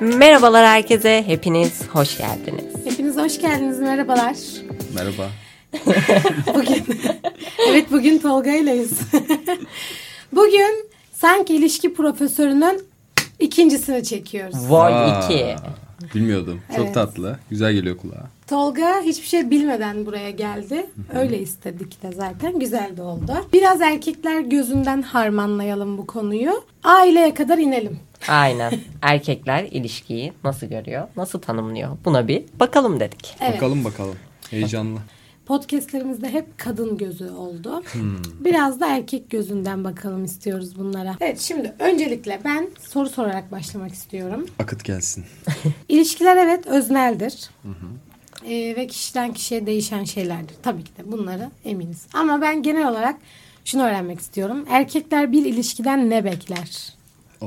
Merhabalar herkese, hepiniz hoş geldiniz. Hepiniz hoş geldiniz, merhabalar. Merhaba. bugün, evet bugün Tolga ileyiz. bugün sanki ilişki profesörünün ikincisini çekiyoruz. Aa, 2. Bilmiyordum. Çok Evet. tatlı. Güzel geliyor kulağa. Tolga hiçbir şey bilmeden buraya geldi. Öyle istedik de zaten. Güzel de oldu. Biraz erkekler gözünden harmanlayalım bu konuyu. Aileye kadar inelim. Aynen. Erkekler ilişkiyi nasıl görüyor, nasıl tanımlıyor? Buna bir bakalım dedik. Evet. Bakalım bakalım. Heyecanlı. Podcastlerimizde hep kadın gözü oldu. Biraz da erkek gözünden bakalım istiyoruz bunlara. Evet şimdi öncelikle ben soru sorarak başlamak istiyorum. Akıt gelsin. İlişkiler evet özneldir. Ee, ve kişiden kişiye değişen şeylerdir. Tabii ki de bunları eminiz. Ama ben genel olarak şunu öğrenmek istiyorum. Erkekler bir ilişkiden ne bekler? Aa,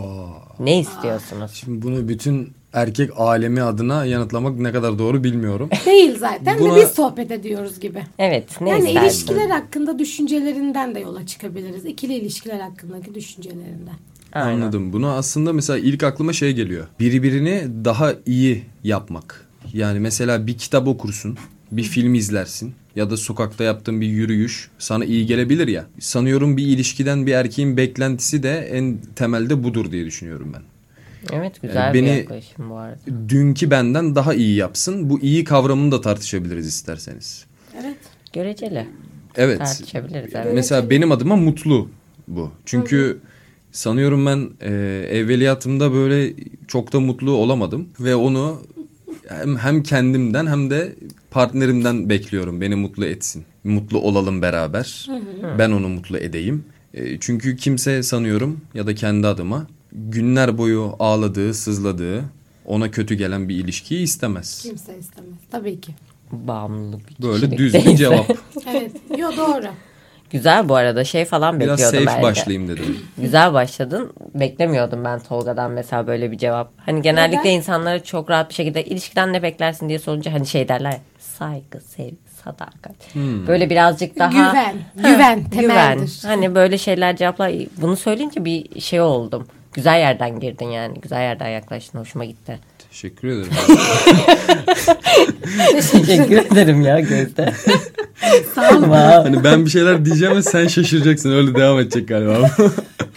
Ne istiyorsunuz? şimdi bunu bütün erkek alemi adına yanıtlamak ne kadar doğru bilmiyorum. Değil zaten Buna- de biz sohbet ediyoruz gibi. Evet, ne yani isterdin? ilişkiler hakkında düşüncelerinden de yola çıkabiliriz. İkili ilişkiler hakkındaki düşüncelerinden. Aynen. Anladım. Bunu aslında mesela ilk aklıma şey geliyor. Birbirini daha iyi yapmak. Yani mesela bir kitap okursun, bir film izlersin ya da sokakta yaptığın bir yürüyüş sana iyi gelebilir ya. Sanıyorum bir ilişkiden bir erkeğin beklentisi de en temelde budur diye düşünüyorum ben. Evet, güzel Beni- bir yaklaşım bu arada. dünkü benden daha iyi yapsın. Bu iyi kavramını da tartışabiliriz isterseniz. Evet. Göreceli. Evet. Tartışabiliriz, evet. Mesela benim adıma mutlu bu. Çünkü sanıyorum ben e, evveliyatımda böyle çok da mutlu olamadım ve onu hem, hem kendimden hem de partnerimden bekliyorum. Beni mutlu etsin. Mutlu olalım beraber. Ben onu mutlu edeyim. E, çünkü kimse sanıyorum ya da kendi adıma günler boyu ağladığı, sızladığı, ona kötü gelen bir ilişkiyi istemez. Kimse istemez. Tabii ki. Bağımlılık Böyle düz bir cevap. Evet. Yo doğru. Güzel bu arada şey falan Biraz bekliyordum safe ben de. başlayayım dedim. Güzel başladın. Beklemiyordum ben Tolga'dan mesela böyle bir cevap. Hani genellikle Neden? insanlara çok rahat bir şekilde ilişkiden ne beklersin diye sorunca hani şey derler ya, saygı, sevgi, sadakat. Böyle birazcık daha Güven, güven temeldir. Hani böyle şeyler cevaplar. Bunu söyleyince bir şey oldum. Güzel yerden girdin yani. Güzel yerden yaklaştın. Hoşuma gitti. Teşekkür ederim. Teşekkür ederim ya Gözde. Sağ olun. Hani ben bir şeyler diyeceğim ve sen şaşıracaksın. Öyle devam edecek galiba.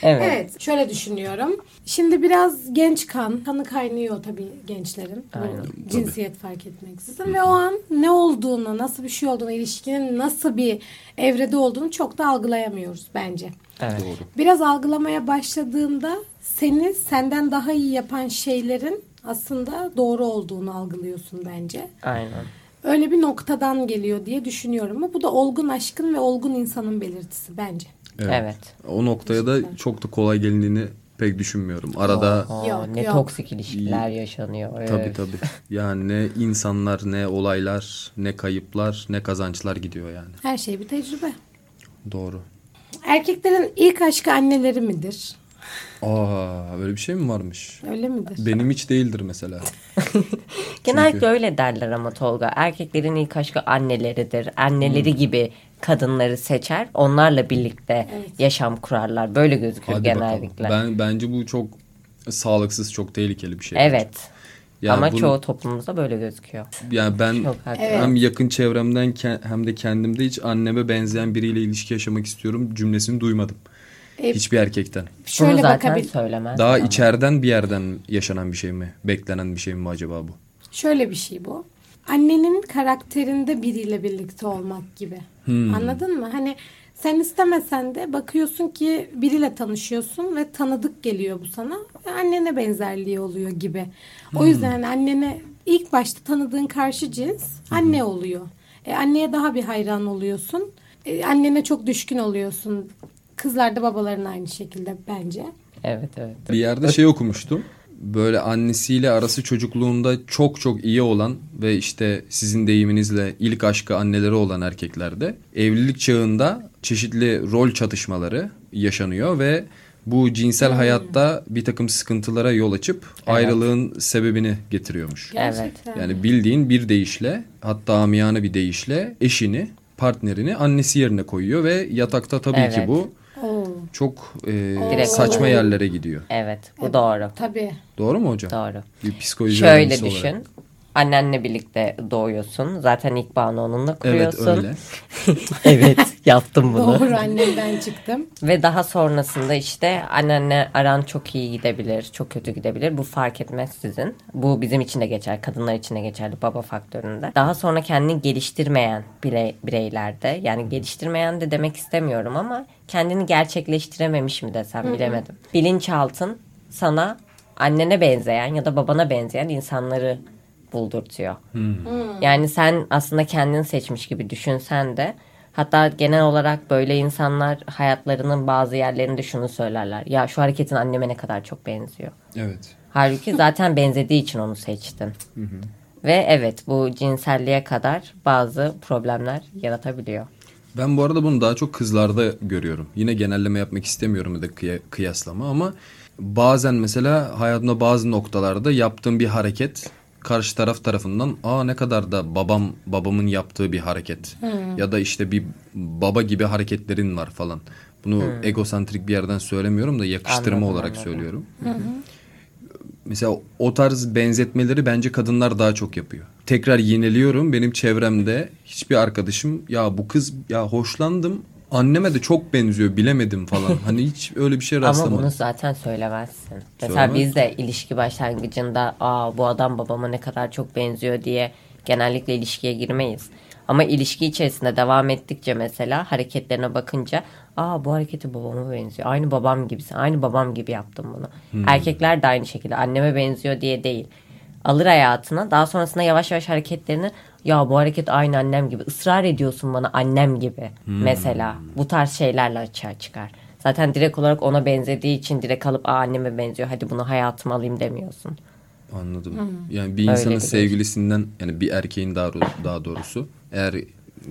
Evet. Evet şöyle düşünüyorum. Şimdi biraz genç kan, kanı kaynıyor tabii gençlerin. Bu Aynen, cinsiyet fark etmeksizin. Ve o an ne olduğunu, nasıl bir şey olduğunu, ilişkinin nasıl bir evrede olduğunu çok da algılayamıyoruz bence. evet. Doğru. Biraz algılamaya başladığında seni senden daha iyi yapan şeylerin aslında doğru olduğunu algılıyorsun bence. Aynen. Öyle bir noktadan geliyor diye düşünüyorum. Ama bu da olgun aşkın ve olgun insanın belirtisi bence. Evet. O noktaya da çok da kolay gelindiğini pek düşünmüyorum. Arada Aa, Yok, ne yok. toksik ilişkiler yaşanıyor. tabii Evet. tabii. Yani ne insanlar, ne olaylar, ne kayıplar, ne kazançlar gidiyor yani. Her şey bir tecrübe. Doğru. Erkeklerin ilk aşkı anneleri midir? Aa, böyle bir şey mi varmış? Öyle midir? Benim hiç değildir mesela. Genellikle Çünkü- öyle derler ama Tolga. Erkeklerin ilk aşkı anneleridir. Anneleri Hmm. gibi kadınları seçer. Onlarla birlikte Evet. yaşam kurarlar. Böyle gözükür Hadi genellikle. bakalım. Ben bence bu çok sağlıksız, çok tehlikeli bir şey. Evet. Yani ama bunu- çoğu toplumumuzda böyle gözüküyor. Yani ben Çok. Evet. hem yakın çevremden hem de kendimde hiç anneme benzeyen biriyle ilişki yaşamak istiyorum cümlesini duymadım. E, Hiçbir erkekten. Bunu şöyle zaten bakabil söylemez. Daha ama. içeriden bir yerden yaşanan bir şey mi? Beklenen bir şey mi acaba bu? şöyle bir şey bu. Annenin karakterinde biriyle birlikte olmak gibi. Hmm. Anladın mı? Hani sen istemesen de bakıyorsun ki biriyle tanışıyorsun ve tanıdık geliyor bu sana. Ve annene benzerliği oluyor gibi. O Hmm. yüzden hani annene ilk başta tanıdığın karşı cins anne oluyor. E, anneye daha bir hayran oluyorsun. E, annene çok düşkün oluyorsun. Kızlar da babaların aynı şekilde bence. Evet evet. Bir yerde şey okumuştum. Böyle annesiyle arası çocukluğunda çok çok iyi olan ve işte sizin deyiminizle ilk aşkı anneleri olan erkeklerde evlilik çağında çeşitli rol çatışmaları yaşanıyor ve bu cinsel hayatta bir takım sıkıntılara yol açıp ayrılığın sebebini getiriyormuş. Gerçekten. Yani bildiğin bir deyişle hatta amiyane bir deyişle eşini partnerini annesi yerine koyuyor ve yatakta tabii ki Evet. bu Oo. Çok e, saçma olarak. yerlere gidiyor. Evet bu doğru. Tabii. Doğru mu hocam? Doğru. Bir psikoloji Şöyle düşün. olarak. Annenle birlikte doğuyorsun. Zaten ilk bağını onunla Evet kuruyorsun. öyle. evet yaptım bunu. Doğru annemden çıktım. Ve daha sonrasında işte annenle aran çok iyi gidebilir, çok kötü gidebilir. Bu fark etmez sizin. Bu bizim için de geçer, kadınlar için de geçerli baba faktöründe. Daha sonra kendini geliştirmeyen birey, bireylerde, yani geliştirmeyen de demek istemiyorum ama kendini gerçekleştirememiş mi desem bilemedim. Bilinçaltın sana annene benzeyen ya da babana benzeyen insanları buldurtuyor. Yani sen aslında kendini seçmiş gibi düşünsen de hatta genel olarak böyle insanlar hayatlarının bazı yerlerinde şunu söylerler. Ya şu hareketin anneme ne kadar çok benziyor. Evet. Halbuki zaten benzediği için onu seçtin. Ve evet bu cinselliğe kadar bazı problemler yaratabiliyor. Ben bu arada bunu daha çok kızlarda görüyorum. Yine genelleme yapmak istemiyorum ya da kıya- kıyaslama ama bazen mesela hayatımda bazı noktalarda yaptığım bir hareket karşı taraf tarafından aa ne kadar da babam babamın yaptığı bir hareket ya da işte bir baba gibi hareketlerin var falan. Bunu egosantrik bir yerden söylemiyorum da yakıştırma Anladım, olarak anladım. söylüyorum. Mesela o tarz benzetmeleri bence kadınlar daha çok yapıyor. Tekrar yeniliyorum benim çevremde hiçbir arkadaşım ya bu kız ya hoşlandım anneme de çok benziyor bilemedim falan. Hani hiç öyle bir şey Ama rastlamadım. bunu zaten söylemezsin. Mesela Söylemez biz de ilişki başlangıcında aa bu adam babama ne kadar çok benziyor diye genellikle ilişkiye girmeyiz. Ama ilişki içerisinde devam ettikçe mesela hareketlerine bakınca aa bu hareketi babama benziyor. Aynı babam gibisin. Aynı babam gibi yaptım bunu. Erkekler de aynı şekilde anneme benziyor diye değil. Alır hayatına. Daha sonrasında yavaş yavaş hareketlerini ya bu hareket aynı annem gibi ısrar ediyorsun bana annem gibi. Mesela. Bu tarz şeylerle açığa çıkar. Zaten direkt olarak ona benzediği için direkt alıp Aa, anneme benziyor hadi bunu hayatıma alayım. demiyorsun. Anladım. Yani bir Öyle insanın bir sevgilisinden yani bir erkeğin daha daha doğrusu eğer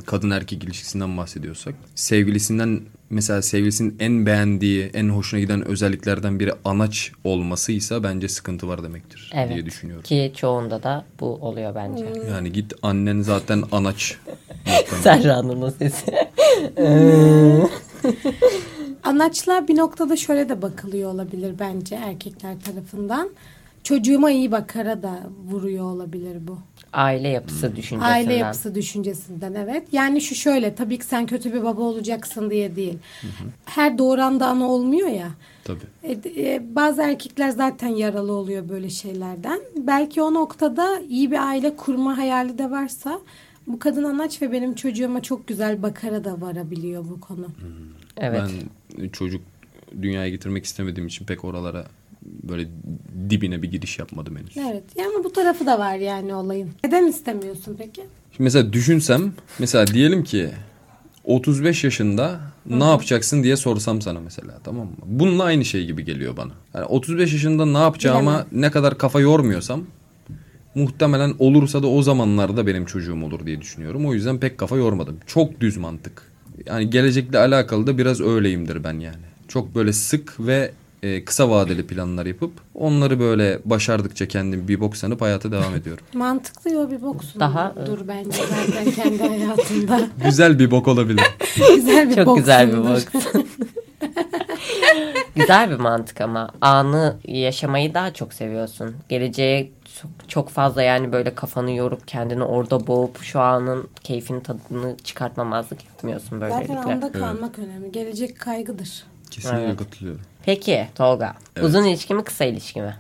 kadın erkek ilişkisinden bahsediyorsak sevgilisinden mesela sevgilisinin en beğendiği, en hoşuna giden özelliklerden biri anaç olmasıysa bence sıkıntı var demektir Evet. diye düşünüyorum. Ki çoğunda da bu oluyor bence. Yani git annen zaten anaç. Serra'nın o sesi. Anaçla bir noktada şöyle de bakılıyor olabilir bence erkekler tarafından. Çocuğuma iyi bakara da vuruyor olabilir bu. Aile yapısı düşüncesinden. Aile yapısı düşüncesinden evet. Yani şu şöyle tabii ki sen kötü bir baba olacaksın diye değil. Her doğuranda ana olmuyor ya. Tabii. E, e, bazı erkekler zaten yaralı oluyor böyle şeylerden. Belki o noktada iyi bir aile kurma hayali de varsa bu kadın anaç ve benim çocuğuma çok güzel bakara da varabiliyor bu konu. Evet. Ben çocuk dünyaya getirmek istemediğim için pek oralara böyle dibine bir giriş yapmadım henüz. Evet. Yani tarafı da var yani olayın. Neden istemiyorsun peki? Şimdi mesela düşünsem mesela diyelim ki 35 yaşında ne yapacaksın diye sorsam sana mesela tamam mı? Bununla aynı şey gibi geliyor bana. Yani 35 yaşında ne yapacağıma Bilemem. ne kadar kafa yormuyorsam muhtemelen olursa da o zamanlarda benim çocuğum olur diye düşünüyorum. O yüzden pek kafa yormadım. Çok düz mantık. Yani gelecekle alakalı da biraz öyleyimdir ben yani. Çok böyle sık ve e, kısa vadeli planlar yapıp onları böyle başardıkça kendim bir bok sanıp hayata devam ediyorum. Mantıklı yo bir boksun. Daha- Dur bence zaten kendi hayatında. Güzel bir bok olabilir. güzel bir Çok güzel bir bak. güzel bir mantık ama anı yaşamayı daha çok seviyorsun. Geleceğe çok, fazla yani böyle kafanı yorup kendini orada boğup şu anın keyfini tadını çıkartmamazlık yapmıyorsun Zaten böylelikle. anda kalmak önemli. Gelecek kaygıdır. Kesinlikle Evet. katılıyorum. Peki Tolga Evet. uzun ilişki mi kısa ilişki mi?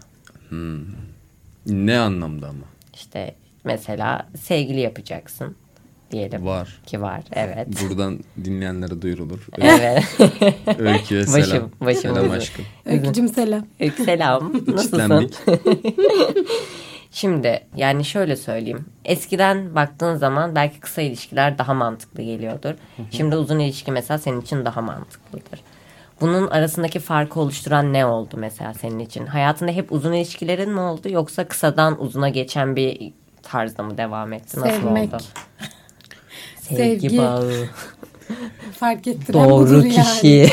Ne anlamda ama? İşte mesela sevgili yapacaksın diyelim. Var. Ki var evet. Buradan dinleyenlere duyurulur. evet. Öykü'ye Başım, selam. başım selam gözüm. aşkım. Öykücüm selam. Öykü selam. Nasılsın? Şimdi yani şöyle söyleyeyim. Eskiden baktığın zaman belki kısa ilişkiler daha mantıklı geliyordur. Şimdi uzun ilişki mesela senin için daha mantıklıdır. Bunun arasındaki farkı oluşturan ne oldu mesela senin için? Hayatında hep uzun ilişkilerin mi oldu yoksa kısadan uzuna geçen bir tarzda mı devam etti? Nasıl Sevmek. oldu? Sevgi, Sevgi. bağı. Fark ettiren Doğru budur yani. kişi.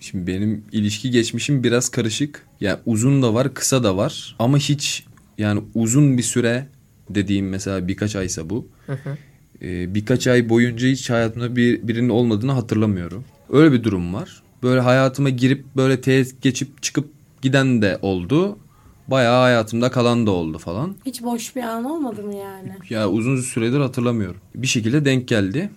Şimdi benim ilişki geçmişim biraz karışık. Yani uzun da var, kısa da var. Ama hiç yani uzun bir süre dediğim mesela birkaç aysa bu. Ee, birkaç ay boyunca hiç hayatımda bir, birinin olmadığını hatırlamıyorum. Öyle bir durum var. Böyle hayatıma girip böyle teyit geçip çıkıp giden de oldu. Bayağı hayatımda kalan da oldu falan. Hiç boş bir an olmadı mı yani? Ya uzun süredir hatırlamıyorum. Bir şekilde denk geldi.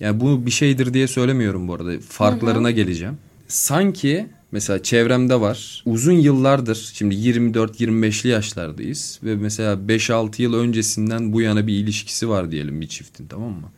Yani bu bir şeydir diye söylemiyorum bu arada. Farklarına geleceğim. Sanki mesela çevremde var. Uzun yıllardır şimdi 24-25'li yaşlardayız. Ve mesela 5-6 yıl öncesinden bu yana bir ilişkisi var diyelim bir çiftin tamam mı?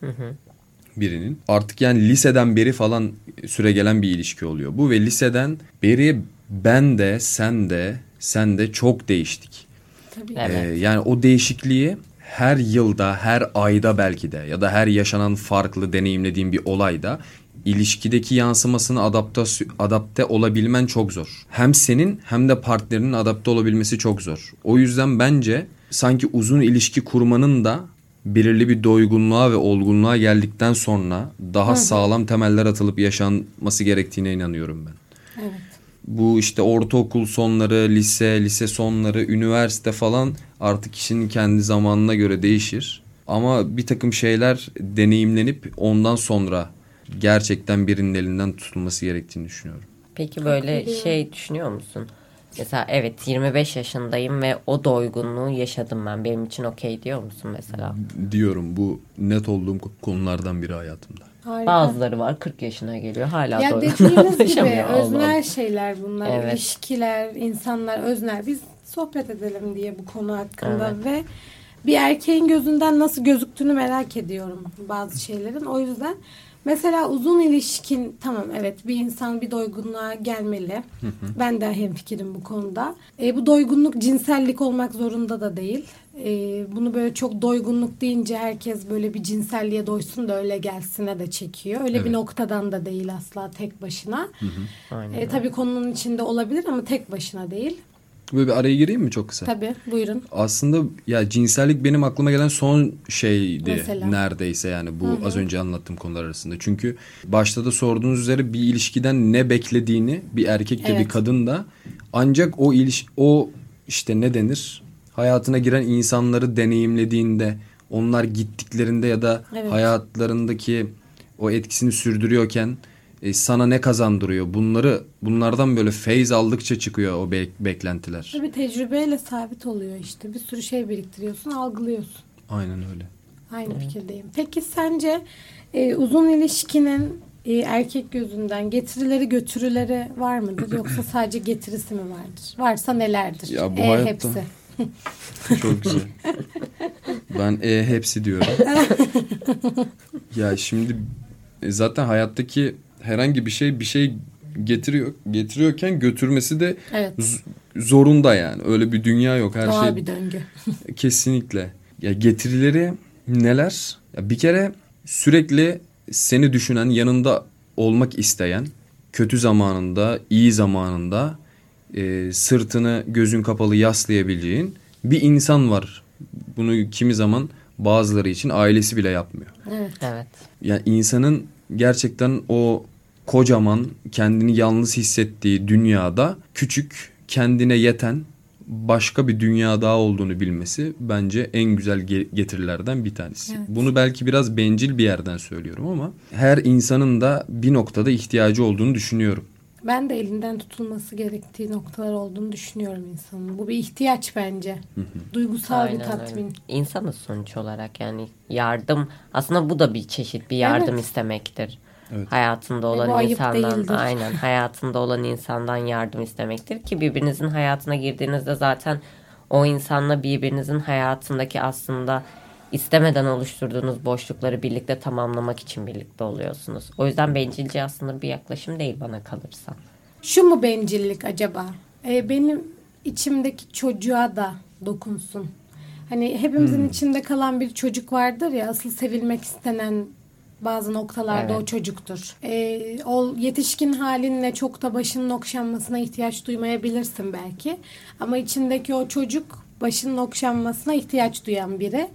Birinin. Artık yani liseden beri falan süre gelen bir ilişki oluyor. Bu ve liseden beri ben de sen de sen de çok değiştik. Tabii. Evet. Ee, yani o değişikliği her yılda, her ayda belki de ya da her yaşanan farklı deneyimlediğin bir olayda ilişkideki yansımasını adapte adapte olabilmen çok zor. Hem senin hem de partnerinin adapte olabilmesi çok zor. O yüzden bence sanki uzun ilişki kurmanın da belirli bir doygunluğa ve olgunluğa geldikten sonra daha sağlam temeller atılıp yaşanması gerektiğine inanıyorum ben. Evet. Bu işte ortaokul sonları, lise, lise sonları, üniversite falan artık kişinin kendi zamanına göre değişir. Ama bir takım şeyler deneyimlenip ondan sonra gerçekten birinin elinden tutulması gerektiğini düşünüyorum. Peki böyle şey düşünüyor musun? Mesela evet 25 yaşındayım ve o doygunluğu yaşadım ben. Benim için okey diyor musun mesela? Diyorum bu net olduğum konulardan biri hayatımda. Harika. Bazıları var 40 yaşına geliyor hala Ya dediğiniz gibi öznel şeyler bunlar. Evet. İlişkiler, insanlar öznel. Biz sohbet edelim diye bu konu hakkında ve bir erkeğin gözünden nasıl gözüktüğünü merak ediyorum bazı şeylerin. O yüzden mesela uzun ilişkin tamam evet bir insan bir doygunluğa gelmeli. Ben de hemfikirim bu konuda. E, bu doygunluk cinsellik olmak zorunda da değil. E, bunu böyle çok doygunluk deyince herkes böyle bir cinselliğe doysun da öyle gelsine de çekiyor. Öyle bir Evet. noktadan da değil asla tek başına. Aynen. E, tabii konunun içinde olabilir ama tek başına değil. Böyle bir araya gireyim mi çok kısa? Tabii buyurun. Aslında ya cinsellik benim aklıma gelen son şeydi Mesela? neredeyse yani bu az önce anlattığım konular arasında. Çünkü başta da sorduğunuz üzere bir ilişkiden ne beklediğini bir erkek de bir Evet. kadın da ancak o iliş o işte ne denir hayatına giren insanları deneyimlediğinde onlar gittiklerinde ya da Evet. hayatlarındaki o etkisini sürdürüyorken e, sana ne kazandırıyor? Bunları bunlardan böyle feyz aldıkça çıkıyor o be- beklentiler. Tabii tecrübeyle sabit oluyor işte. Bir sürü şey biriktiriyorsun, algılıyorsun. Aynen öyle. Aynı fikirdeyim. Peki sence e, uzun ilişkinin e, erkek gözünden getirileri götürüleri var mıdır yoksa sadece getirisi mi vardır? Varsa nelerdir? Ya bu E, hayatta- hepsi. Çok güzel. Ben e, hepsi diyorum. ya şimdi e, zaten hayattaki herhangi bir şey bir şey getiriyor getiriyorken götürmesi de Evet. zorunda yani. Öyle bir dünya yok her Doğal şey bir döngü. kesinlikle. Ya getirileri neler? Ya bir kere sürekli seni düşünen, yanında olmak isteyen, kötü zamanında, iyi zamanında e, sırtını gözün kapalı yaslayabileceğin bir insan var. Bunu kimi zaman bazıları için ailesi bile yapmıyor. Evet. Evet. Yani insanın gerçekten o kocaman kendini yalnız hissettiği dünyada küçük kendine yeten başka bir dünya daha olduğunu bilmesi bence en güzel ge- getirilerden bir tanesi. Evet. Bunu belki biraz bencil bir yerden söylüyorum ama her insanın da bir noktada ihtiyacı olduğunu düşünüyorum. Ben de elinden tutulması gerektiği noktalar olduğunu düşünüyorum insanın. Bu bir ihtiyaç bence. Duygusal bir Aynen tatmin. öyle. İnsanız sonuç olarak yani yardım aslında bu da bir çeşit bir yardım Evet. istemektir. Evet. Hayatında bu olan ayıp insandan aynen hayatında olan insandan yardım istemektir ki birbirinizin hayatına girdiğinizde zaten o insanla birbirinizin hayatındaki aslında istemeden oluşturduğunuz boşlukları birlikte tamamlamak için birlikte oluyorsunuz. O yüzden bencilce aslında bir yaklaşım değil bana kalırsa. Şu mu bencillik acaba? Ee, benim içimdeki çocuğa da dokunsun. Hani hepimizin Hmm. içinde kalan bir çocuk vardır ya asıl sevilmek istenen bazı noktalarda Evet. o çocuktur. Ee, o yetişkin halinle çok da başının okşanmasına ihtiyaç duymayabilirsin belki. Ama içindeki o çocuk başının okşanmasına ihtiyaç duyan biri.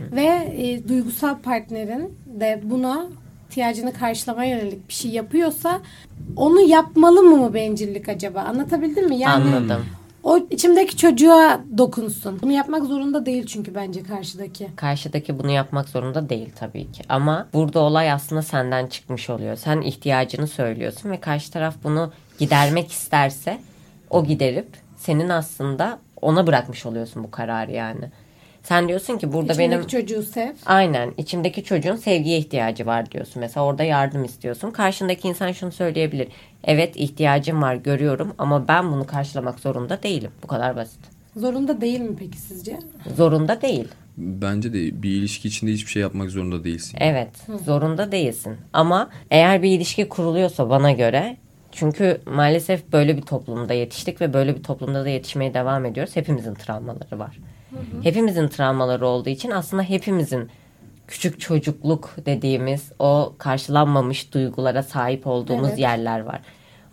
Ve e, duygusal partnerin de buna ihtiyacını karşılamaya yönelik bir şey yapıyorsa onu yapmalı mı mı bencillik acaba? Anlatabildim mi? Yani Anladım. O içimdeki çocuğa dokunsun. Bunu yapmak zorunda değil çünkü bence karşıdaki. Karşıdaki bunu yapmak zorunda değil tabii ki. Ama burada olay aslında senden çıkmış oluyor. Sen ihtiyacını söylüyorsun ve karşı taraf bunu gidermek isterse o giderip senin aslında ona bırakmış oluyorsun bu kararı yani. Sen diyorsun ki burada İçimdeki benim çocuğu sev. Aynen. içimdeki çocuğun sevgiye ihtiyacı var diyorsun. Mesela orada yardım istiyorsun. Karşındaki insan şunu söyleyebilir. Evet ihtiyacım var görüyorum ama ben bunu karşılamak zorunda değilim. Bu kadar basit. Zorunda değil mi peki sizce? Zorunda değil. Bence de bir ilişki içinde hiçbir şey yapmak zorunda değilsin. Evet. Zorunda değilsin. Ama eğer bir ilişki kuruluyorsa bana göre çünkü maalesef böyle bir toplumda yetiştik ve böyle bir toplumda da yetişmeye devam ediyoruz. Hepimizin travmaları var. Hepimizin travmaları olduğu için aslında hepimizin küçük çocukluk dediğimiz o karşılanmamış duygulara sahip olduğumuz Evet. yerler var.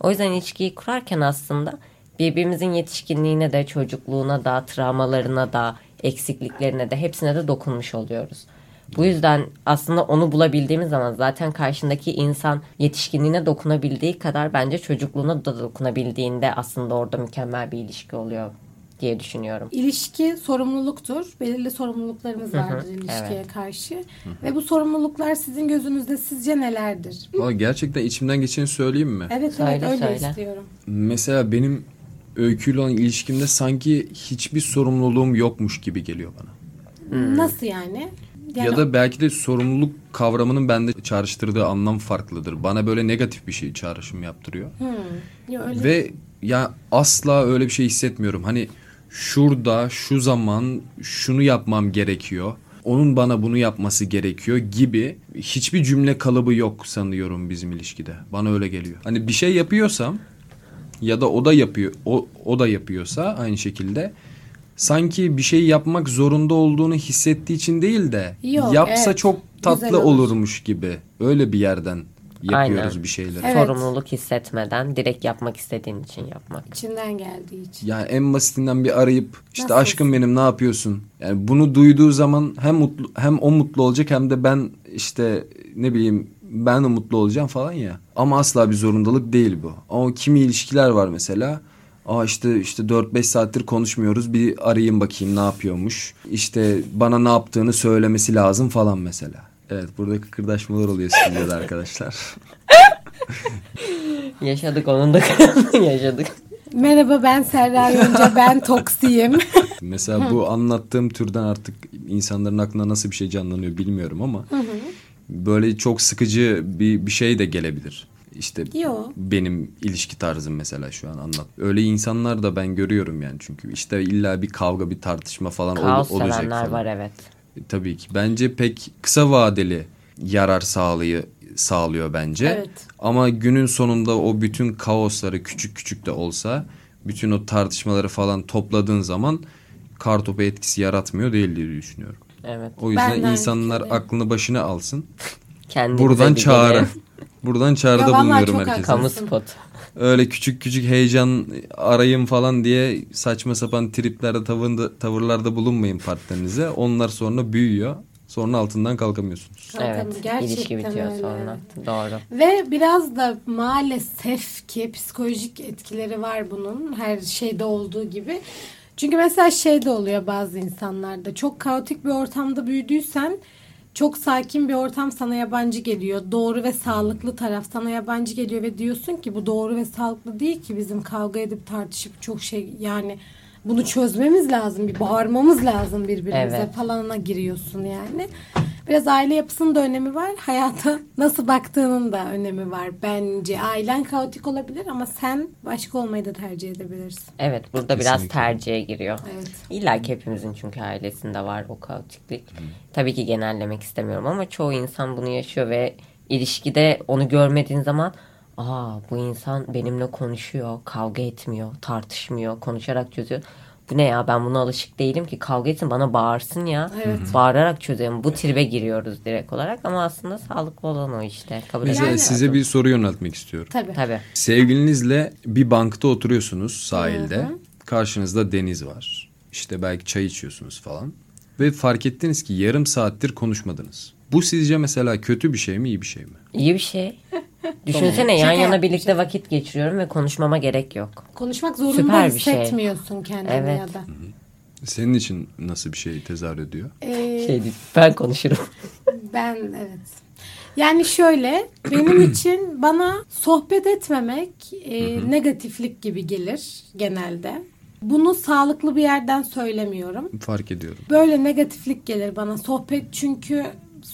O yüzden ilişkiyi kurarken aslında birbirimizin yetişkinliğine de çocukluğuna da travmalarına da eksikliklerine de hepsine de dokunmuş oluyoruz. Bu yüzden aslında onu bulabildiğimiz zaman zaten karşındaki insan yetişkinliğine dokunabildiği kadar bence çocukluğuna da dokunabildiğinde aslında orada mükemmel bir ilişki oluyor diye düşünüyorum. İlişki sorumluluktur. Belirli sorumluluklarımız vardır ilişkiye karşı. Ve bu sorumluluklar sizin gözünüzde sizce nelerdir? Valla gerçekten içimden geçeni söyleyeyim mi? Evet Söyle, evet öyle söyle. istiyorum. Mesela benim öyküyle olan ilişkimde sanki hiçbir sorumluluğum yokmuş gibi geliyor bana. Nasıl yani? Yani Ya da belki de sorumluluk kavramının bende çağrıştırdığı anlam farklıdır. Bana böyle negatif bir şey çağrışım yaptırıyor. Ya öyle. Ve ya asla öyle bir şey hissetmiyorum. Hani şurada şu zaman şunu yapmam gerekiyor. Onun bana bunu yapması gerekiyor gibi hiçbir cümle kalıbı yok sanıyorum bizim ilişkide. Bana öyle geliyor. Hani bir şey yapıyorsam ya da o da yapıyor o, o da yapıyorsa aynı şekilde sanki bir şey yapmak zorunda olduğunu hissettiği için değil de Yok, yapsa evet. çok tatlı olur. olurmuş gibi öyle bir yerden yapıyoruz Aynen. bir şeyleri. Evet. Sorumluluk hissetmeden direkt yapmak istediğin için yapmak. içinden geldiği için. Yani en basitinden bir arayıp işte Nasılsın? aşkım benim ne yapıyorsun? Yani bunu duyduğu zaman hem mutlu hem o mutlu olacak hem de ben işte ne bileyim ben de mutlu olacağım falan ya. Ama asla bir zorundalık değil bu. Ama kimi ilişkiler var mesela. Aa işte işte 4-5 saattir konuşmuyoruz. Bir arayayım bakayım ne yapıyormuş. İşte bana ne yaptığını söylemesi lazım falan mesela. Evet burada kıkırdaşmalar oluyor stüdyoda arkadaşlar. Yaşadık onun da yaşadık. Merhaba ben Serra Yonca. ben Toksiyim. Mesela bu anlattığım türden artık insanların aklına nasıl bir şey canlanıyor bilmiyorum ama böyle çok sıkıcı bir, bir şey de gelebilir. İşte Yo. benim ilişki tarzım mesela şu an anlat. Öyle insanlar da ben görüyorum yani çünkü işte illa bir kavga bir tartışma falan ol- Kaos olacak sevenler falan. var evet. Tabii ki. Bence pek kısa vadeli yarar sağlayı sağlıyor bence. Evet. Ama günün sonunda o bütün kaosları küçük küçük de olsa bütün o tartışmaları falan topladığın zaman kartopu etkisi yaratmıyor değil diye düşünüyorum. Evet. O yüzden aynı insanlar aklını başına alsın. Kendinize Buradan çağrı. Buradan çağrıda Ya vallahi bulunuyorum çok herkese. Kamu spot. Öyle küçük küçük heyecan arayın falan diye saçma sapan triplerde tavırda, tavırlarda bulunmayın partnerinize. Onlar sonra büyüyor. Sonra altından kalkamıyorsunuz. Evet. Gerçekten ilişki bitiyor öyle. sonra. Doğru. Ve biraz da maalesef ki psikolojik etkileri var bunun. Her şeyde olduğu gibi. Çünkü mesela şey de oluyor bazı insanlarda. Çok kaotik bir ortamda büyüdüysen çok sakin bir ortam sana yabancı geliyor. Doğru ve sağlıklı taraf sana yabancı geliyor ve diyorsun ki bu doğru ve sağlıklı değil ki bizim kavga edip tartışıp çok şey yani bunu çözmemiz lazım. Bir bağırmamız lazım birbirimize Evet. falana giriyorsun yani. Biraz aile yapısının da önemi var. Hayata nasıl baktığının da önemi var bence. Ailen kaotik olabilir ama sen başka olmayı da tercih edebilirsin. Evet burada biraz tercihe giriyor. Evet. İlla ki hepimizin çünkü ailesinde var o kaotiklik. Tabii ki genellemek istemiyorum ama çoğu insan bunu yaşıyor ve ilişkide onu görmediğin zaman aa bu insan benimle konuşuyor, kavga etmiyor, tartışmıyor, konuşarak çözüyor. Bu ne ya ben buna alışık değilim ki kavga etsin bana bağırsın ya. Evet. Bağırarak çözelim. Bu tribe giriyoruz direkt olarak ama aslında sağlıklı olan o işte. Kabul Mesela etmek size bir soru yöneltmek istiyorum. Tabii. Tabii. Sevgilinizle bir bankta oturuyorsunuz sahilde. Karşınızda deniz var. İşte belki çay içiyorsunuz falan. Ve fark ettiniz ki yarım saattir konuşmadınız. Bu sizce mesela kötü bir şey mi iyi bir şey mi? İyi bir şey. Düşünsene yan Şaka yana birlikte vakit geçiriyorum ve konuşmama gerek yok. Konuşmak zorunda Süper bir şey. hissetmiyorsun kendini Evet. ya da. Senin için nasıl bir şey tezahür ediyor? Ee, Şey değil, ben konuşurum. Ben evet. Yani şöyle benim için bana sohbet etmemek e, negatiflik gibi gelir genelde. Bunu sağlıklı bir yerden söylemiyorum. Fark ediyorum. Böyle negatiflik gelir bana sohbet çünkü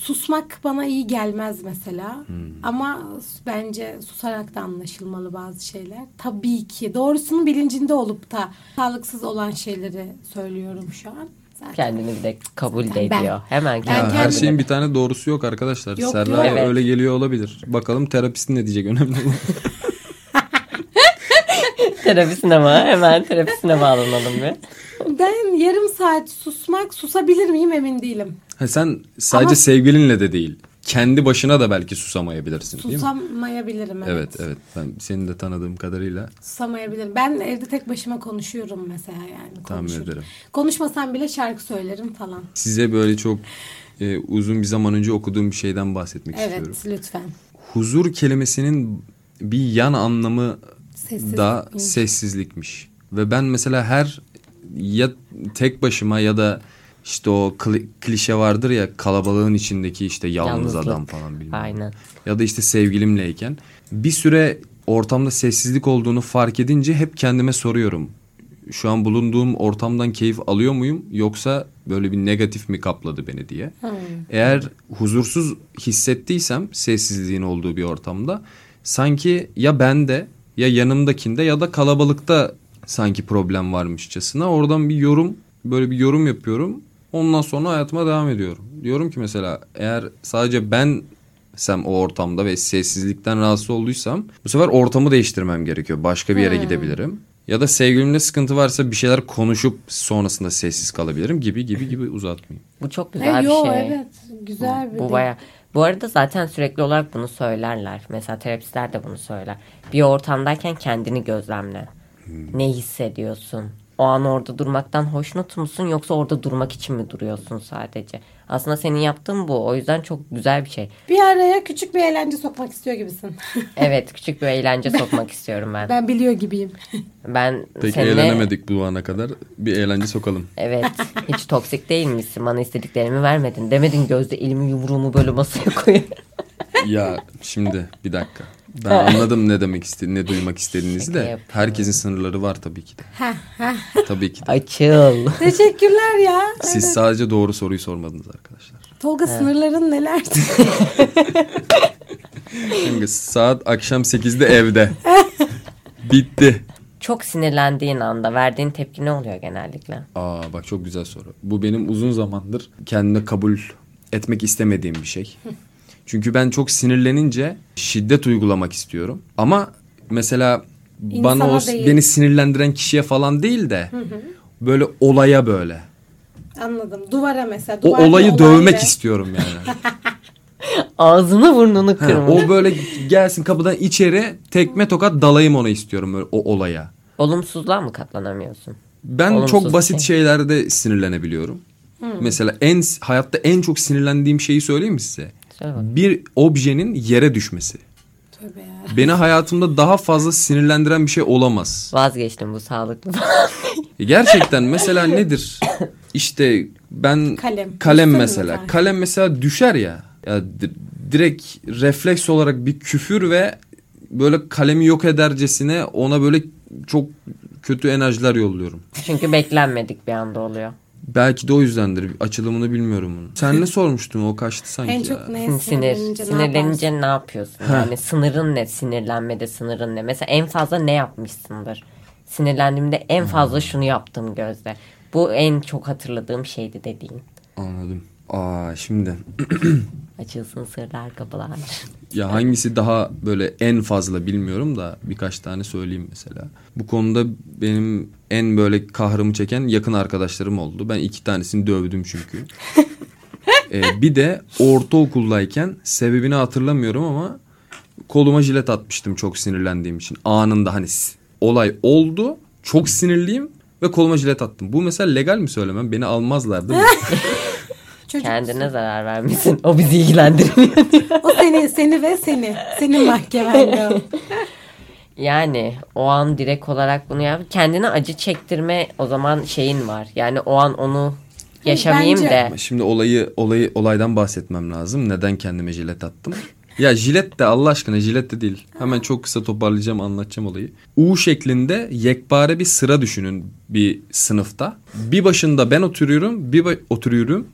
susmak bana iyi gelmez mesela. Ama bence susarak da anlaşılmalı bazı şeyler. Tabii ki doğrusunun bilincinde olup da sağlıksız olan şeyleri söylüyorum şu an. Zaten. Kendini bir de kabul de Ben- ediyor. Hemen Ya, kendini. her şeyin bir tane doğrusu yok arkadaşlar. Yok, Serdar yok. Evet. öyle geliyor olabilir. Bakalım terapistin ne diyecek önemli olan. Terapisine mi? Hemen terapisine bağlanalım bir. Ben yarım saat susmak susabilir miyim emin değilim. Ha, sen sadece Ama- sevgilinle de değil. Kendi başına da belki susamayabilirsin değil mi? Susamayabilirim evet. Evet evet. Ben seni de tanıdığım kadarıyla Susamayabilirim. Ben evde tek başıma konuşuyorum mesela yani. tahmin ederim. Konuşmasam bile şarkı söylerim falan. Size böyle çok e, uzun bir zaman önce okuduğum bir şeyden bahsetmek Evet istiyorum. lütfen. Huzur kelimesinin bir yan anlamı Sessiz. da sessizlikmiş. Ve ben mesela her ya tek başıma ya da işte o kli- klişe vardır ya kalabalığın içindeki işte yalnız Yalnızlık. adam falan bilmem. Aynen. Ya da işte sevgilimleyken bir süre ortamda sessizlik olduğunu fark edince hep kendime soruyorum. Şu an bulunduğum ortamdan keyif alıyor muyum yoksa böyle bir negatif mi kapladı beni diye. Eğer huzursuz hissettiysem sessizliğin olduğu bir ortamda sanki ya bende ya yanımdakinde ya da kalabalıkta sanki problem varmışçasına oradan bir yorum böyle bir yorum yapıyorum. Ondan sonra hayatıma devam ediyorum. Diyorum ki mesela eğer sadece ben sem o ortamda ve sessizlikten rahatsız olduysam bu sefer ortamı değiştirmem gerekiyor. Başka bir yere gidebilirim. Ya da sevgilimle sıkıntı varsa bir şeyler konuşup sonrasında sessiz kalabilirim gibi gibi gibi uzatmayayım. Bu çok E, güzel yo, bir şey. evet güzel bir Bu de- baya. Bu arada zaten sürekli olarak bunu söylerler. Mesela terapistler de bunu söyler. Bir ortamdayken kendini gözlemle. Hmm. Ne hissediyorsun? O an orada durmaktan hoşnut musun yoksa orada durmak için mi duruyorsun sadece? Aslında senin yaptığın bu. O yüzden çok güzel bir şey. Bir araya küçük bir eğlence sokmak istiyor gibisin. Evet küçük bir eğlence sokmak istiyorum ben. ben biliyor gibiyim. Ben Pek seninle... eğlenemedik bu ana kadar. Bir eğlence sokalım. Evet hiç toksik değil misin? Bana istediklerimi vermedin. Demedin gözde elimi yumruğumu böyle masaya koyuyor. ya şimdi bir dakika. Ben anladım ne demek istedi, ne duymak istediğinizi de. yapıyorum. Herkesin sınırları var tabii ki de. Tabii ki de. Açıl. Teşekkürler ya. Siz sadece doğru soruyu sormadınız arkadaşlar. Tolga sınırların nelerdi? Şimdi saat akşam 8'de evde. Bitti. Çok sinirlendiğin anda verdiğin tepki ne oluyor genellikle? Aa bak çok güzel soru. Bu benim uzun zamandır kendime kabul etmek istemediğim bir şey. Çünkü ben çok sinirlenince şiddet uygulamak istiyorum. Ama mesela bana İnsana o değil. beni sinirlendiren kişiye falan değil de böyle olaya böyle. Anladım. Duvara mesela. O Duvar bir olayı olay dövmek istiyorum yani. Ağzını burnunu Ha, kırmış. o böyle gelsin kapıdan içeri tekme tokat dalayım ona istiyorum böyle o olaya. Olumsuzluğa mı katlanamıyorsun? Ben Olumsuz çok basit şey. şeylerde sinirlenebiliyorum. Mesela en hayatta en çok sinirlendiğim şeyi söyleyeyim mi size? Bir objenin yere düşmesi. Tövbe ya. Beni hayatımda daha fazla sinirlendiren bir şey olamaz. Vazgeçtim bu sağlıklı. E, Gerçekten mesela nedir? İşte ben Kalem. kalem mesela. Kalem mesela düşer ya. Ya di- direkt refleks olarak bir küfür ve böyle kalemi yok edercesine ona böyle çok kötü enerjiler yolluyorum. Çünkü beklenmedik bir anda oluyor. Belki de o yüzdendir. Açılımını bilmiyorum bunun. Sen ne sormuştun? O kaçtı sanki En ya. çok neye Sinir. sinirlenince, ne Sinirlenince ne yapıyorsun? Yani sınırın ne? Sinirlenmede sınırın ne? Mesela en fazla ne yapmışsındır? Sinirlendiğimde en fazla şunu yaptım gözde. Bu en çok hatırladığım şeydi dediğin. Anladım. Aa şimdi Açılsın sırlar kapılar. ya hangisi daha böyle en fazla bilmiyorum da birkaç tane söyleyeyim mesela. Bu konuda benim en böyle kahrımı çeken yakın arkadaşlarım oldu. Ben iki tanesini dövdüm çünkü. Ee, bir de ortaokuldayken sebebini hatırlamıyorum ama koluma jilet atmıştım çok sinirlendiğim için. Anında hani olay oldu. Çok sinirliyim ve koluma jilet attım. Bu mesela legal mi söylemem? Beni almazlar değil mi? Çocuk Kendine zarar vermesin. O bizi ilgilendirmiyor. O seni, seni ve seni. Senin mahkemende o. Yani o an direkt olarak bunu yap. Kendine acı çektirme o zaman şeyin var. Yani o an onu yaşamayayım bence- de. Şimdi olayı olayı olaydan bahsetmem lazım. Neden kendime jilet attım? Ya jilet de Allah aşkına jilet de değil. Hemen çok kısa toparlayacağım anlatacağım olayı. U şeklinde yekpare bir sıra düşünün bir sınıfta. Bir başında ben oturuyorum, bir ba- oturuyorum,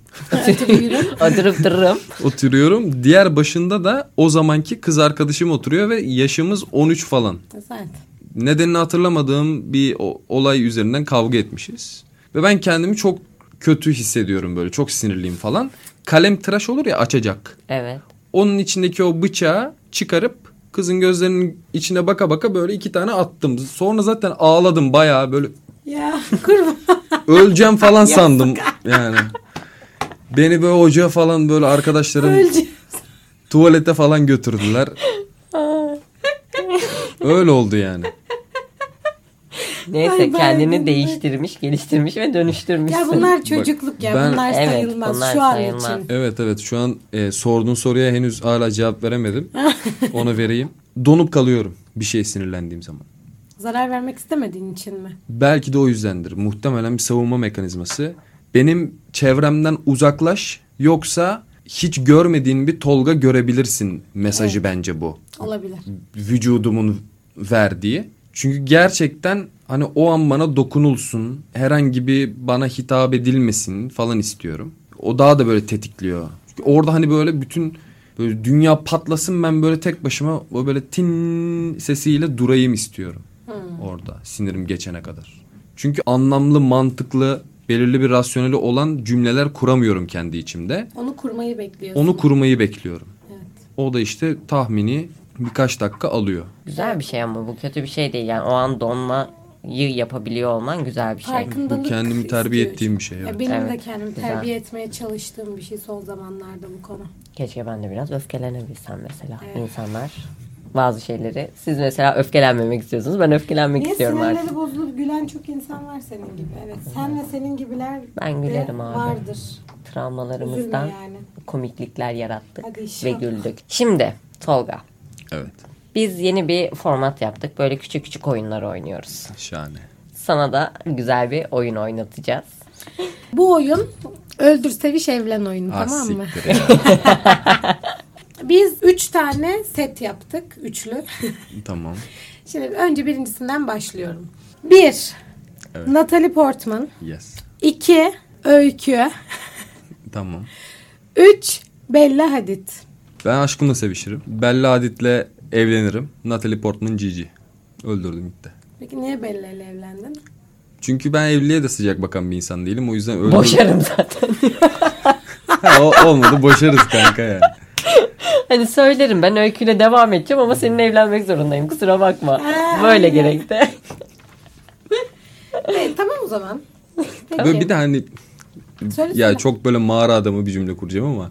Oturup dururum. oturuyorum. Diğer başında da o zamanki kız arkadaşım oturuyor ve yaşımız 13 falan. Zaten. nedenini hatırlamadığım bir olay üzerinden kavga etmişiz. Ve ben kendimi çok kötü hissediyorum böyle çok sinirliyim falan. Kalem tıraş olur ya açacak. Evet. Onun içindeki o bıçağı çıkarıp kızın gözlerinin içine baka baka böyle iki tane attım. Sonra zaten ağladım bayağı böyle Ya kurban. öleceğim falan sandım yani. Beni böyle hoca falan böyle arkadaşlarım Öleceğim. tuvalete falan götürdüler. Öyle oldu yani. Neyse Ay, ben kendini de- değiştirmiş, geliştirmiş ve dönüştürmüşsün. Ya bunlar çocukluk ya. ben- bunlar Evet, sayılmaz bunlar şu an sayılmaz. için. Evet evet şu an e, sorduğun soruya henüz hala cevap veremedim. Onu vereyim. Donup kalıyorum bir şey sinirlendiğim zaman. Zarar vermek istemediğin için mi? Belki de o yüzdendir. Muhtemelen bir savunma mekanizması. Benim çevremden uzaklaş yoksa hiç görmediğin bir Tolga görebilirsin mesajı bence bu. Olabilir. Vücudumun verdiği. Çünkü gerçekten hani o an bana dokunulsun, herhangi bir bana hitap edilmesin falan istiyorum. O daha da böyle tetikliyor. Çünkü orada hani böyle bütün böyle dünya patlasın ben böyle tek başıma o böyle tin sesiyle durayım istiyorum. Orada sinirim geçene kadar. Çünkü anlamlı, mantıklı, belirli bir rasyoneli olan cümleler kuramıyorum kendi içimde. Onu kurmayı bekliyorsun. Onu kurmayı bekliyorum. Evet. O da işte tahmini birkaç dakika alıyor. Güzel bir şey ama bu kötü bir şey değil. Yani o an donmayı yapabiliyor olman güzel bir şey. Farkındalık Bu kendimi terbiye istiyor ettiğim bir şey, Ya evet. benim de Evet, kendimi güzel. terbiye etmeye çalıştığım bir şey son zamanlarda bu konu. Keşke ben de biraz öfkelenebilsem mesela. İnsanlar bazı şeyleri siz mesela öfkelenmemek istiyorsunuz. Ben öfkelenmek Niye istiyorum sinirleri artık. bozulup gülen çok insan var senin gibi. Evet. Sen ve senin gibiler Ben de gülerim abi. vardır. Travmalarımızdan Üzülme yani. komiklikler yarattık Hadi ve güldük. Şimdi Tolga Evet. biz yeni bir format yaptık. Böyle küçük küçük oyunlar oynuyoruz. Şahane. Sana da güzel bir oyun oynatacağız. Bu oyun öldür seviş evlen oyunu Ah, tamam mı? Biz üç tane set yaptık. Üçlü. tamam. Şimdi önce birincisinden başlıyorum. Bir. Evet. Natalie Portman. Yes. İki. Öykü. Tamam. Üç. Bella Hadid. Ben aşkımla sevişirim. Bella Hadid'le evlenirim. Natalie Portman Gigi. Öldürdüm gitti. Peki niye Bella ile evlendin? Çünkü ben evliliğe de sıcak bakan bir insan değilim. O yüzden öldürdüm. Boşarım zaten. Ha, o, olmadı boşarız kanka yani. hani söylerim ben öyküyle devam edeceğim ama seninle evlenmek zorundayım. Kusura bakma. Ha, Böyle aynen. gerekti. Evet, tamam o zaman. Peki. Böyle bir de hani Söylesene. ya çok böyle mağara adamı bir cümle kuracağım ama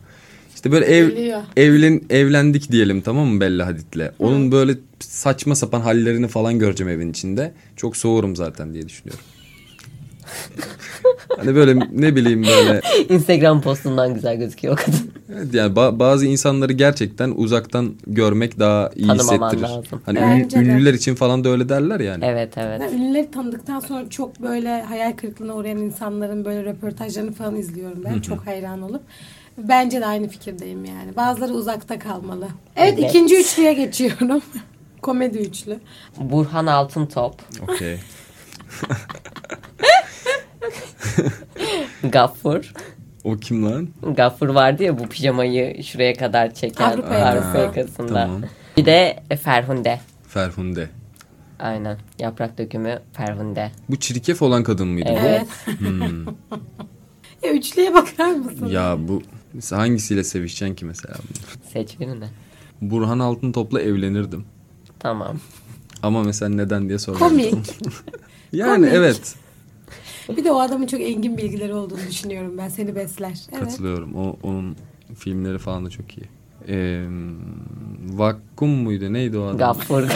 işte böyle ev Geliyor. evlen evlendik diyelim tamam mı Bella Hadid'le. Onun böyle saçma sapan hallerini falan göreceğim evin içinde. Çok soğurum zaten diye düşünüyorum. hani böyle ne bileyim böyle Instagram postundan güzel gözüküyor o kadın. evet yani ba- bazı insanları gerçekten uzaktan görmek daha iyi Tanımaman hissettirir. lazım. Hani de. ünlüler için falan da öyle derler yani. Evet evet. Ben ünlüleri tanıdıktan sonra çok böyle hayal kırıklığına uğrayan insanların böyle röportajlarını falan izliyorum ben. Çok hayran olup. Bence de aynı fikirdeyim yani. Bazıları uzakta kalmalı. Evet, Evet. ikinci üçlüye geçiyorum. Komedi üçlü. Burhan Altıntop, Okey. Gaffur. O kim lan? Gaffur vardı ya bu pijamayı şuraya kadar çeken Avrupa Avrupa, yakası. yakasında. Tamam. Bir de Ferhunde. Ferhunde. Aynen. Yaprak dökümü Ferhunde. Bu çirkef olan kadın mıydı? bu? Evet. Hmm. Ya üçlüye bakar mısın? Ya bu mesela hangisiyle sevişeceksin ki mesela? Seç birini. Burhan Altıntop'la evlenirdim. Tamam. Ama mesela neden diye sormadım. Komik. Yani Komik. evet. Bir de o adamın çok engin bilgileri olduğunu düşünüyorum ben. Seni besler. Evet. Katılıyorum. O, onun filmleri falan da çok iyi. Ee, Vakkum muydu? Neydi o adam? Gaffur.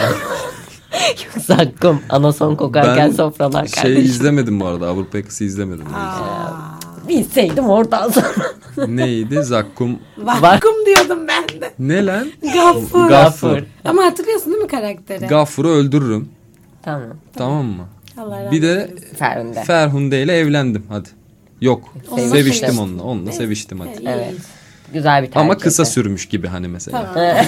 Yoksa hakkım anason kokarken Ben sofralar şey kardeşim. izlemedim bu arada. Avrupa Yakası izlemedim. Aa, Bilseydim oradan sonra. Neydi? Zakkum. Vakum diyordum ben de. Ne lan? Gaffur. Gaffur. Ama hatırlıyorsun değil mi karakteri? Gaffur'u öldürürüm. Tamam. Tamam mı? Allah Bir de. Ferhunde. Ferhunde ile evlendim hadi. Yok. Onunla seviştim seviştim. onunla. Onunla seviştim hadi. Evet. Güzel bir tercih. Ama kısa sürmüş gibi hani mesela. Tamam.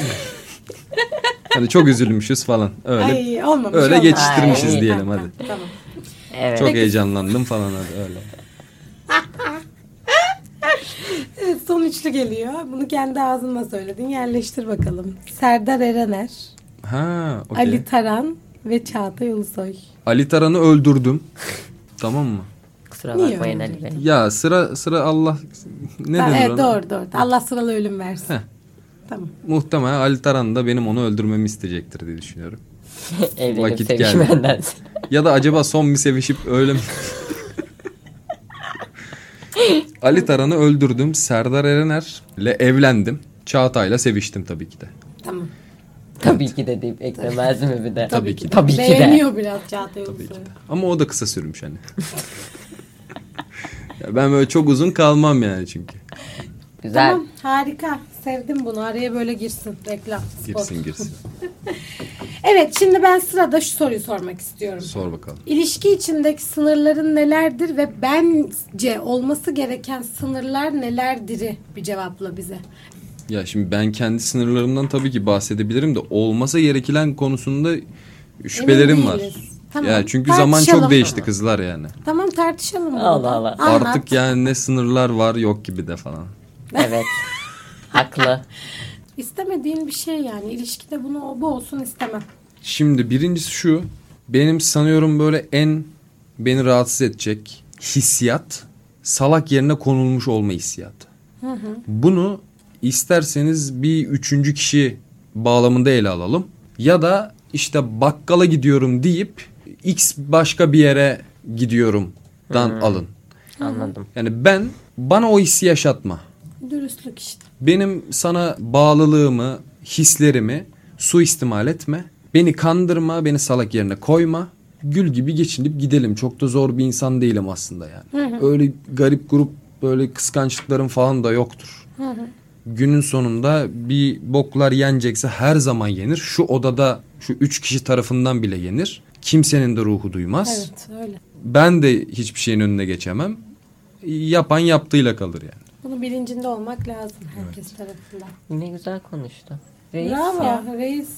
Hani çok üzülmüşüz falan. Öyle Ay olmamış. öyle olmamış. geçiştirmişiz Ay. diyelim Ha, hadi. Tamam. Evet. Çok heyecanlandım falan hadi öyle. Evet, son üçlü geliyor. Bunu kendi ağzınla söyledin. Yerleştir bakalım. Serdar Erener, Ha, okey. Ali Ali, Taran ve Çağatay Ulusoy. Taran'ı öldürdüm. tamam mı? Kusura Niye bakmayın öyle? Ali Bey. Ya sıra sıra Allah ne Ha, denir evet ona? doğru doğru. Allah sıralı ölüm versin. Heh. Tamam. Muhtemelen Ali Taran da benim onu öldürmemi isteyecektir diye düşünüyorum. Evlenip Vakit sevişmenden. Ya da acaba son bir sevişip öyle mi? Ali Taran'ı öldürdüm. Serdar Erener ile evlendim. Çağatay'la seviştim tabii ki de. Tamam. Tabii ki de deyip eklemez mi bir de? Tabii ki de. Tabii ki de. Beğeniyor biraz Çağatay Ulusoy. Ama o da kısa sürmüş hani. ya ben böyle çok uzun kalmam yani çünkü. Güzel. Tamam harika. Sevdim bunu. Araya böyle girsin. Reklam. Girsin girsin. Evet şimdi ben sırada şu soruyu sormak istiyorum. Sor bakalım. İlişki içindeki sınırların nelerdir ve bence olması gereken sınırlar nelerdir'i bir cevapla bize. Ya şimdi ben kendi sınırlarımdan tabii ki bahsedebilirim de olmasa gerekilen konusunda şüphelerim var. Tamam, Ya çünkü zaman tartışalım. çok değişti kızlar yani. Tamam tartışalım. bunu Allah. Allah. Anlat. Artık yani ne sınırlar var yok gibi de falan. Evet. Haklı. İstemediğin bir şey yani. ilişkide bunu bu olsun istemem. Şimdi birincisi şu. Benim sanıyorum böyle en beni rahatsız edecek hissiyat salak yerine konulmuş olma hissiyatı. Bunu isterseniz bir üçüncü kişi bağlamında ele alalım. Ya da işte bakkala gidiyorum deyip X başka bir yere gidiyorum dan alın. Anladım. Yani ben bana o hissi yaşatma. Dürüstlük işte. Benim sana bağlılığımı, hislerimi suistimal etme. Beni kandırma, beni salak yerine koyma. Gül gibi geçinip gidelim. Çok da zor bir insan değilim aslında yani. Öyle garip grup böyle kıskançlıklarım falan da yoktur. Günün sonunda bir boklar yenecekse her zaman yenir. Şu odada şu üç kişi tarafından bile yenir. Kimsenin de ruhu duymaz. Evet öyle. Ben de hiçbir şeyin önüne geçemem. Yapan yaptığıyla kalır yani. Bunu bilincinde olmak lazım herkes tarafından. Ne güzel konuştu. Reis Bravo ya. reis.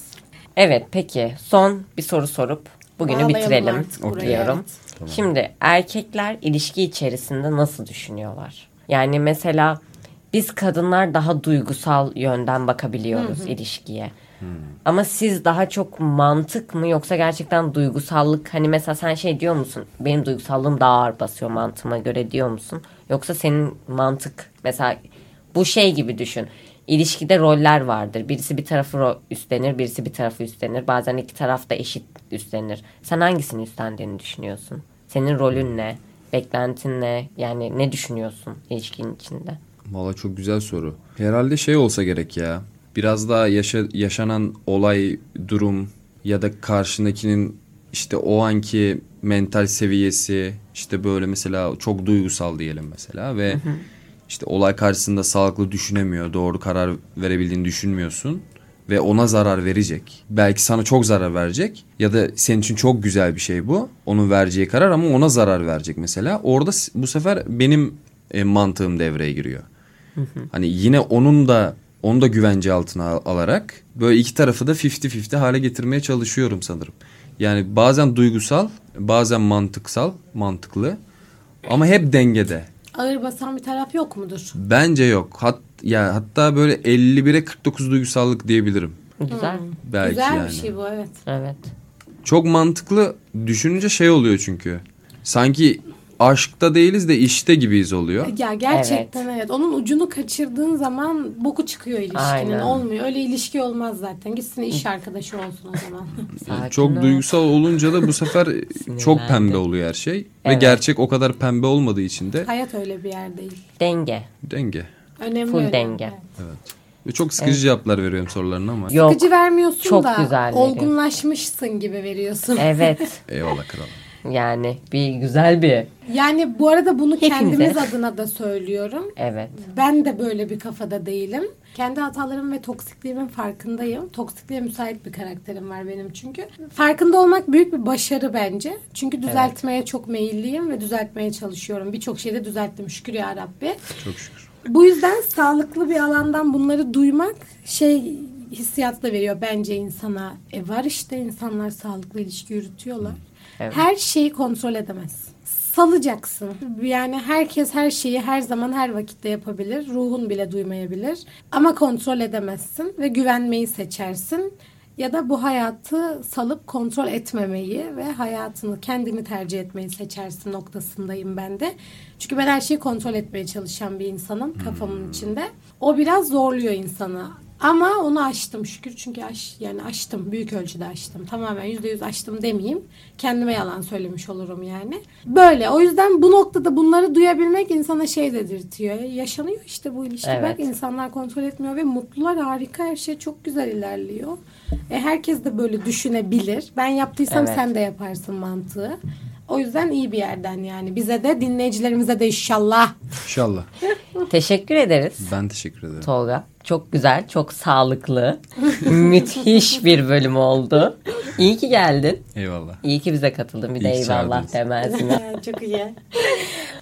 Evet peki son bir soru sorup bugünü Bağlayalım bitirelim artık burayı, diyorum. evet. Şimdi erkekler ilişki içerisinde nasıl düşünüyorlar? Yani mesela biz kadınlar daha duygusal yönden bakabiliyoruz ilişkiye. Ama siz daha çok mantık mı yoksa gerçekten duygusallık hani mesela sen şey diyor musun? Benim duygusallığım daha ağır basıyor mantığıma göre diyor musun? Yoksa senin mantık mesela bu şey gibi düşün. İlişkide roller vardır. Birisi bir tarafı üstlenir, birisi bir tarafı üstlenir. Bazen iki taraf da eşit üstlenir. Sen hangisini üstlendiğini düşünüyorsun? Senin rolün ne? Beklentin ne? Yani ne düşünüyorsun ilişkinin içinde? Valla çok güzel soru. Herhalde şey olsa gerek ya. Biraz daha yaşa- yaşanan olay, durum ya da karşındakinin işte o anki mental seviyesi işte böyle mesela çok duygusal diyelim mesela ve işte olay karşısında sağlıklı düşünemiyor, doğru karar verebildiğini düşünmüyorsun ve ona zarar verecek. Belki sana çok zarar verecek ya da senin için çok güzel bir şey bu. Onun vereceği karar ama ona zarar verecek mesela. Orada bu sefer benim e, mantığım devreye giriyor. Hani yine onun da onu da güvence altına al- alarak böyle iki tarafı da 50-50 hale getirmeye çalışıyorum sanırım. Yani bazen duygusal, bazen mantıksal, mantıklı ama hep dengede. Ağır basan bir taraf yok mudur? Bence yok. Hat ya hatta böyle 51'e 49 duygusallık diyebilirim. Güzel. Belki Güzel yani. bir şey bu evet. Evet. Çok mantıklı düşününce şey oluyor çünkü. Sanki aşkta değiliz de işte gibiyiz oluyor. Ya gerçekten evet. Onun ucunu kaçırdığın zaman boku çıkıyor ilişkinin. Aynen. Olmuyor. Öyle ilişki olmaz zaten. Gitsin iş arkadaşı olsun o zaman. Sakin çok ol. duygusal olunca da bu sefer çok pembe oluyor her şey. Ve Evet. gerçek o kadar pembe olmadığı için de Hayat öyle bir yer değil. Denge. denge. Önemli Full önemli. denge. Evet. Ve çok sıkıcı cevaplar veriyorum sorularına ama. Yok. Sıkıcı vermiyorsun Çok da güzel olgunlaşmışsın gibi veriyorsun. Evet. Eyvallah kral. Yani bir güzel bir. Yani bu arada bunu Hepimize. kendimiz adına da söylüyorum. Evet. Ben de böyle bir kafada değilim. Kendi hatalarım ve toksikliğimin farkındayım. Toksikliğe müsait bir karakterim var benim çünkü. Farkında olmak büyük bir başarı bence. Çünkü düzeltmeye çok meyilliyim ve düzeltmeye çalışıyorum. Birçok şeyde düzelttim şükür ya Rabbi. Çok şükür. Bu yüzden sağlıklı bir alandan bunları duymak şey hissiyat da veriyor bence insana. E var işte insanlar sağlıklı ilişki yürütüyorlar. Evet. Her şeyi kontrol edemezsin. Salacaksın. Yani herkes her şeyi her zaman her vakitte yapabilir. Ruhun bile duymayabilir. Ama kontrol edemezsin ve güvenmeyi seçersin. Ya da bu hayatı salıp kontrol etmemeyi ve hayatını kendini tercih etmeyi seçersin noktasındayım ben de. Çünkü ben her şeyi kontrol etmeye çalışan bir insanım kafamın içinde. O biraz zorluyor insanı. Ama onu aştım şükür. Çünkü aş, yani aştım büyük ölçüde aştım tamamen yüzde yüz aştım demeyeyim. Kendime yalan söylemiş olurum yani. Böyle. O yüzden bu noktada bunları duyabilmek insana şey dedirtiyor. Yaşanıyor işte bu ilişki. Evet. bak insanlar kontrol etmiyor ve mutlular harika. Her şey çok güzel ilerliyor. E, herkes de böyle düşünebilir. Ben yaptıysam Evet. sen de yaparsın mantığı. O yüzden iyi bir yerden yani. Bize de dinleyicilerimize de inşallah. İnşallah. Teşekkür ederiz. Ben teşekkür ederim. Tolga. Çok güzel, çok sağlıklı, müthiş bir bölüm oldu. İyi ki geldin. Eyvallah. İyi ki bize katıldın. Bir de İyi ki eyvallah demezsin. çok iyi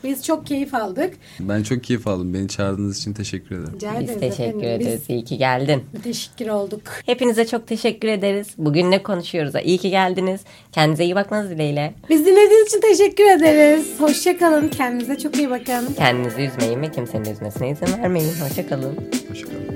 biz çok keyif aldık Ben çok keyif aldım. Beni çağırdığınız için teşekkür ederim. Rica Biz ederiz teşekkür efendim. ederiz. İyi ki geldin. Biz teşekkür olduk. Hepinize çok teşekkür ederiz. Bugün ne konuşuyoruz? İyi ki geldiniz. Kendinize iyi bakmanız dileğiyle. Biz dinlediğiniz için teşekkür ederiz. Hoşçakalın. Kendinize çok iyi bakın. Kendinizi üzmeyin ve kimsenin üzmesine izin vermeyin. Hoşçakalın. Hoşçakalın.